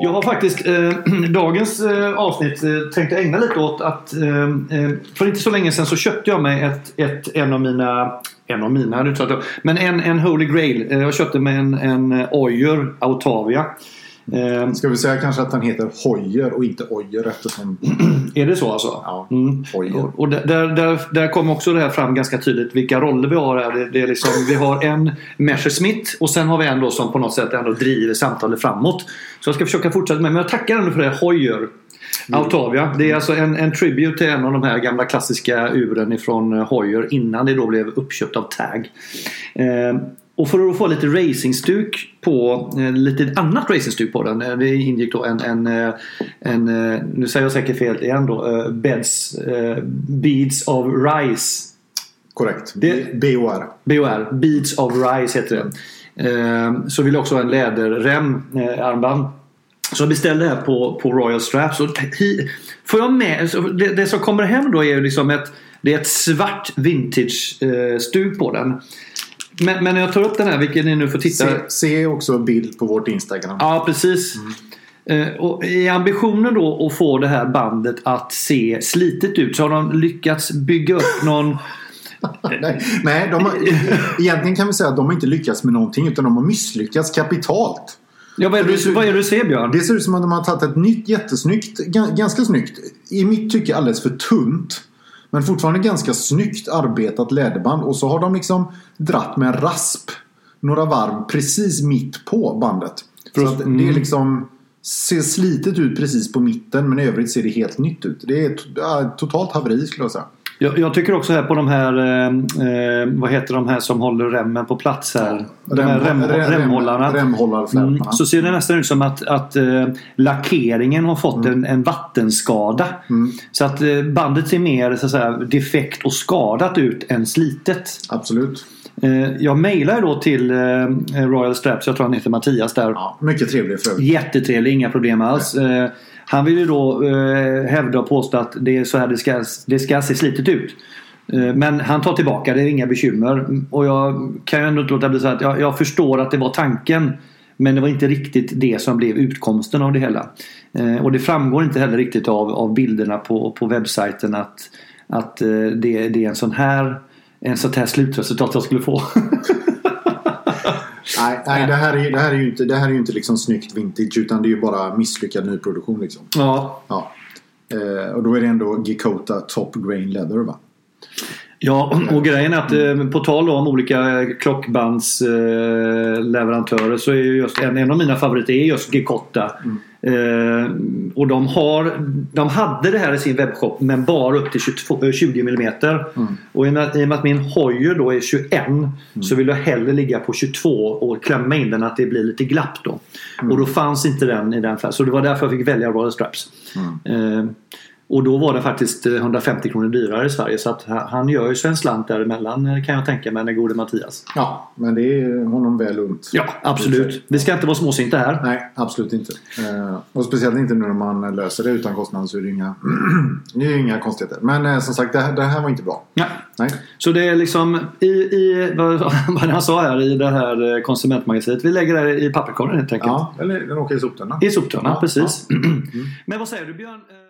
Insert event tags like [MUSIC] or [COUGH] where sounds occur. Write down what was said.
Jag har faktiskt eh, [CLEARS THROAT] dagens eh, avsnitt eh, tänkt ägna lite åt att eh, eh, för inte så länge sedan så köpte jag mig ett, ett, en av mina en av mina, men en, en Holy Grail. Eh, jag köpte mig en, en eh, Oyer Autavia. Eh, Ska vi säga kanske att den heter Hoyer och inte Oyer eftersom... [CLEARS THROAT] är det så alltså? Ja, Mm. Hoyer. Och, där, där, där kommer också det här fram ganska tydligt vilka roller vi har här. Det, det är liksom, vi har en Messerschmitt och sen har vi en då som på något sätt ändå driver samtalet framåt. Så jag ska försöka fortsätta med men jag tackar ändå för det. Hoyer. Autavia. Det är alltså en, en tribute till en av de här gamla klassiska uren ifrån Hoyer innan det då blev uppköpt av Tag. Eh, och för att få lite racingstuk på, eh, lite annat racingstuk på den. eh, Det ingick då en, en, eh, en eh, nu säger jag säkert fel igen då, eh, beds, eh, Beads of Rice. Korrekt. Det- BOR. BOR, Beads of Rice heter det. Eh, så vill jag också ha en läderrem, eh, armband. Så jag beställde det här på, på Royal Straps. Och får jag med, det, det som kommer hem då är ju liksom ett, det är ett svart vintage-stuk på den. Men, men jag tar upp den här, vilket ni nu får titta. Se, se också bild på vårt Instagram. Ja, precis. Eh, Och I ambitionen då att få det här bandet att se slitet ut så har de lyckats bygga upp någon [LAUGHS] Nej, nej de har, egentligen kan vi säga att de har inte lyckats med någonting utan de har misslyckats kapitalt. Ja, vad är det, du- vad är det du ser Björn? Det ser ut som att de har tagit ett nytt jättesnyggt, ga- ganska snyggt, i mitt tycke alldeles för tunt. Men fortfarande ganska snyggt arbetat läderband och så har de liksom dratt med en rasp några varv precis mitt på bandet. Så att Mm. det är liksom ser slitet ut precis på mitten men i övrigt ser det helt nytt ut. Det är ja, totalt haveri skulle jag säga. Jag, jag tycker också här på de här, eh, eh, vad heter de här som håller remmen på plats här? De här rem, rem- remhållarna. Remhållarflätorna. Mm, så ser det nästan ut som att, att eh, lackeringen har fått en, en vattenskada. Mm. Så att eh, bandet ser mer så att säga, defekt och skadat ut än slitet. Absolut. Eh, jag mejlar då till eh, Royal Straps, jag tror han heter Mattias där. Ja, mycket trevlig för. Jättetrevlig, inga problem alls. Eh, han vill ju då hävda och påstå att det är så här det ska, det ska se slitet ut. Men han tar tillbaka, det är inga bekymmer. Och jag kan ju ändå inte låta bli så att jag, jag förstår att det var tanken. Men det var inte riktigt det som blev utkomsten av det hela. Och det framgår inte heller riktigt av, av bilderna på, på webbsajten att, att det, det är en sån här en sånt här slutresultat jag skulle få. [LAUGHS] Nej, nej det, här är, det här är ju inte, det här är inte liksom snyggt vintage utan det är ju bara misslyckad nyproduktion liksom. ja, Ja. Eh, och då är det ändå Gikota Top Grain Leather va? Ja, och grejen är att eh, på tal om olika klockbandsleverantörer eh, så är ju just en, en av mina favoriter är just Gekotta. Eh, och de, har, de hade det här i sin webbshop men bara upp till 22, eh, 20 mm. Och i och, med, i och med att min Hoyer då är 21 så vill jag hellre ligga på 22 och klämma in den att det blir lite glapp då. Och då fanns inte den i den färgen. Så det var därför jag fick välja Royal Straps. Eh, och då var det faktiskt eh, 150 kronor dyrare i Sverige så att han gör ju sig en slant däremellan eh, kan jag tänka mig, den gode Mattias. Ja, men det är honom väl unt. Ja, absolut. Vi ska inte vara småsinta här. Nej, absolut inte. Eh, och speciellt inte nu när man löser det utan kostnad så är det inga, [CLEARS THROAT] det är inga konstigheter. Men eh, som sagt, det här, det här var inte bra. Ja. Nej. Så det är liksom i, i vad, [LAUGHS] vad han sa här i det här eh, konsumentmagasinet. Vi lägger det i papperskorgen helt enkelt. Ja, eller den åker i soptunnan. I soptunnan, Ja, precis. [CLEARS THROAT] Men vad säger du Björn? Eh,